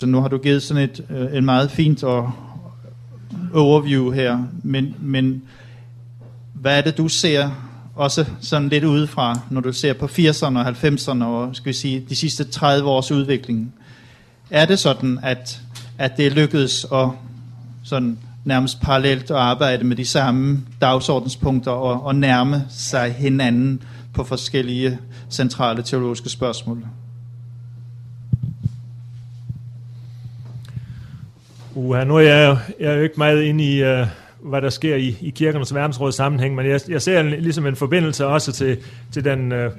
Så nu har du givet sådan et, øh, en meget fint og overview her, men, men hvad er det, du ser også sådan lidt udefra, når du ser på 80'erne og 90'erne og skal vi sige, de sidste 30 års udvikling? Er det sådan, at, at det er lykkedes at sådan nærmest parallelt at arbejde med de samme dagsordenspunkter og, og nærme sig hinanden på forskellige centrale teologiske spørgsmål? Uha, nu er jeg, jeg er jo ikke meget inde i, uh, hvad der sker i, i kirkernes verdensråd sammenhæng, men jeg, jeg ser en, ligesom en forbindelse også til, til den... Uh,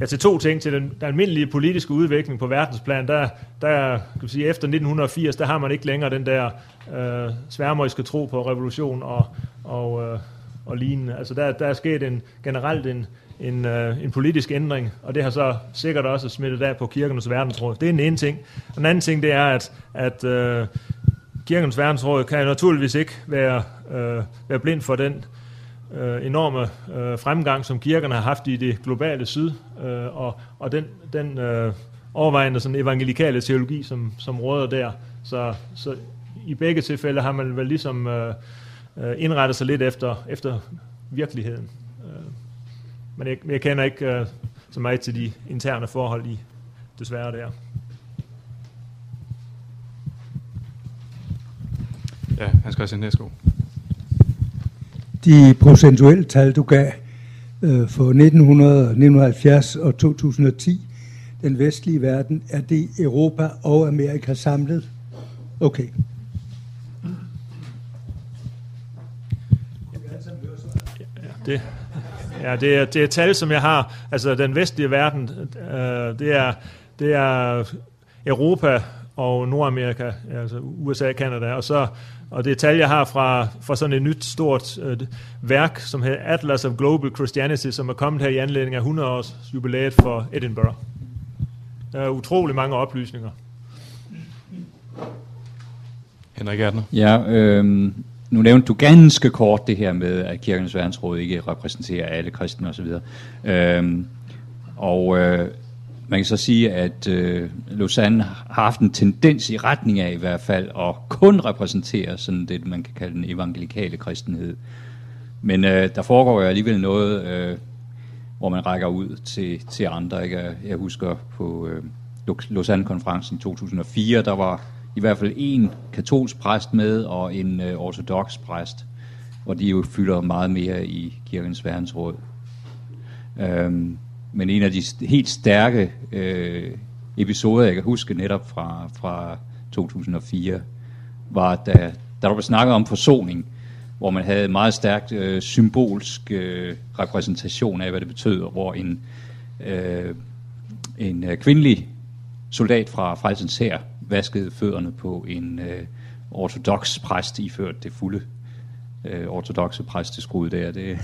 ja, til to ting. Til den, den almindelige politiske udvikling på verdensplan, der, der kan sige, efter 1980, der har man ikke længere den der øh, sværmøjske tro på revolution og, og, øh, og lignende. Altså der, der er sket en, generelt en, en, øh, en politisk ændring, og det har så sikkert også smittet af på kirkernes verdensråd. Det er den ene ting. Den anden ting, det er, at, at øh, kirkens verdensråd kan naturligvis ikke være, øh, være blind for den øh, enorme øh, fremgang, som kirkerne har haft i det globale syd, øh, og, og den, den øh, overvejende sådan evangelikale teologi, som, som råder der. Så, så i begge tilfælde har man vel ligesom øh, øh indrettet sig lidt efter, efter virkeligheden. Øh, men jeg, jeg kender ikke øh, så meget til de interne forhold i desværre der. Ja, Hans Christian Næsko. De procentuelle tal, du gav øh, for 1900, 1970 og 2010, den vestlige verden, er det Europa og Amerika samlet? Okay. Ja, det, ja, det, er, det er tal, som jeg har. Altså, den vestlige verden, øh, det, er, det er Europa og Nordamerika, altså USA, Kanada, og så og det tal, jeg har fra, fra sådan et nyt stort øh, værk, som hedder Atlas of Global Christianity, som er kommet her i anledning af 100 års jubilæet for Edinburgh. Der er utrolig mange oplysninger. Henrik Erdner. Ja, øh, nu nævnte du ganske kort det her med, at kirkens verdensråd ikke repræsenterer alle kristne osv. Øh, og øh, man kan så sige, at øh, Lausanne har haft en tendens i retning af i hvert fald at kun repræsentere sådan det, man kan kalde den evangelikale kristenhed. Men øh, der foregår jo alligevel noget, øh, hvor man rækker ud til, til andre. Ikke? Jeg husker på øh, Lausanne-konferencen i 2004, der var i hvert fald en katolsk præst med og en øh, ortodox præst, hvor de jo fylder meget mere i kirkens verdensråd. Øhm, men en af de helt stærke øh, episoder, jeg kan huske netop fra, fra 2004, var, da, da der var snakket om forsoning, hvor man havde en meget stærkt øh, symbolsk øh, repræsentation af, hvad det betød, hvor en, øh, en øh, kvindelig soldat fra Frelsens Hær vaskede fødderne på en øh, ortodox præst, iført det fulde øh, ortodoxe præsteskrud der. Det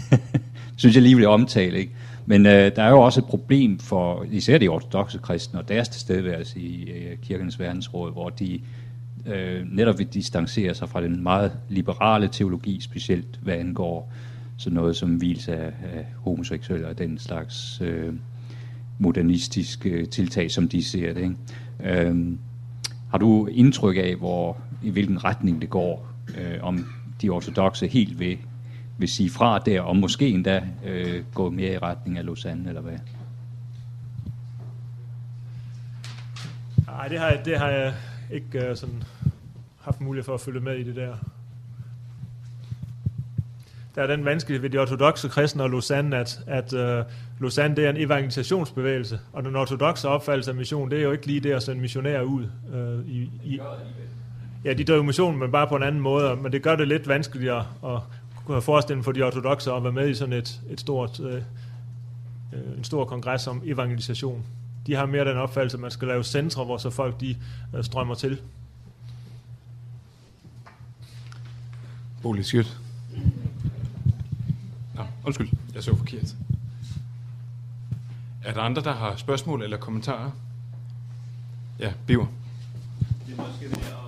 synes jeg lige vil omtale, ikke? Men øh, der er jo også et problem for især de ortodoxe kristne og deres tilstedeværelse i øh, kirkens verdensråd, hvor de øh, netop vil distancere sig fra den meget liberale teologi, specielt hvad angår sådan noget som hvilelse af, af homoseksuelle og den slags øh, modernistiske tiltag, som de ser det. Ikke? Øh, har du indtryk af, hvor i hvilken retning det går, øh, om de ortodoxe helt vil vil sige fra der, og måske endda øh, gå mere i retning af Lausanne, eller hvad? Nej, det har, jeg, det har jeg ikke uh, sådan haft mulighed for at følge med i det der. Der er den vanskelighed ved de ortodoxe kristne og Lausanne, at, at uh, Lausanne det er en evangelisationsbevægelse, og den ortodoxe opfattelse af mission, det er jo ikke lige det at sende missionærer ud. Uh, i, i, ja, de driver missionen, men bare på en anden måde, men det gør det lidt vanskeligere at, kunne have forestillet for de ortodoxe at være med i sådan et, et stort, øh, øh, en stor kongres om evangelisation. De har mere den opfattelse, at man skal lave centre, hvor så folk de øh, strømmer til. Bolig Skyt. Nå, undskyld, jeg så forkert. Er der andre, der har spørgsmål eller kommentarer? Ja, Biver. Det er måske mere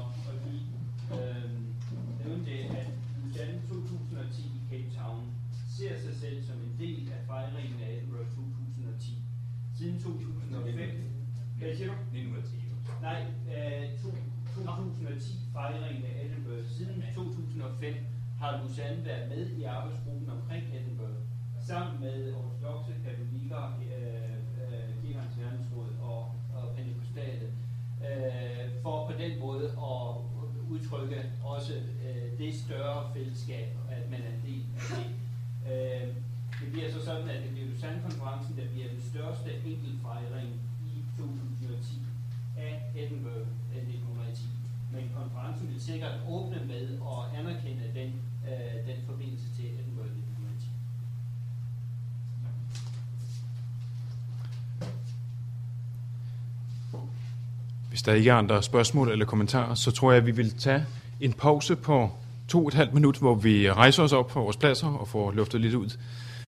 Hvad siger du? 1910. Nej, øh, to, 2010 fejringen af Edinburgh. Siden 2005 har Lausanne været med i arbejdsgruppen omkring Edinburgh, sammen med ortodoxe katolikker, øh, øh, Kirkens Verdensråd og, og Pentecostalet, øh, for på den måde at udtrykke også øh, det større fællesskab sikkert åbne med at anerkende den, øh, den forbindelse til Edinburgh 1910. Hvis der ikke er andre spørgsmål eller kommentarer, så tror jeg, at vi vil tage en pause på to og et halvt minut, hvor vi rejser os op fra vores pladser og får luftet lidt ud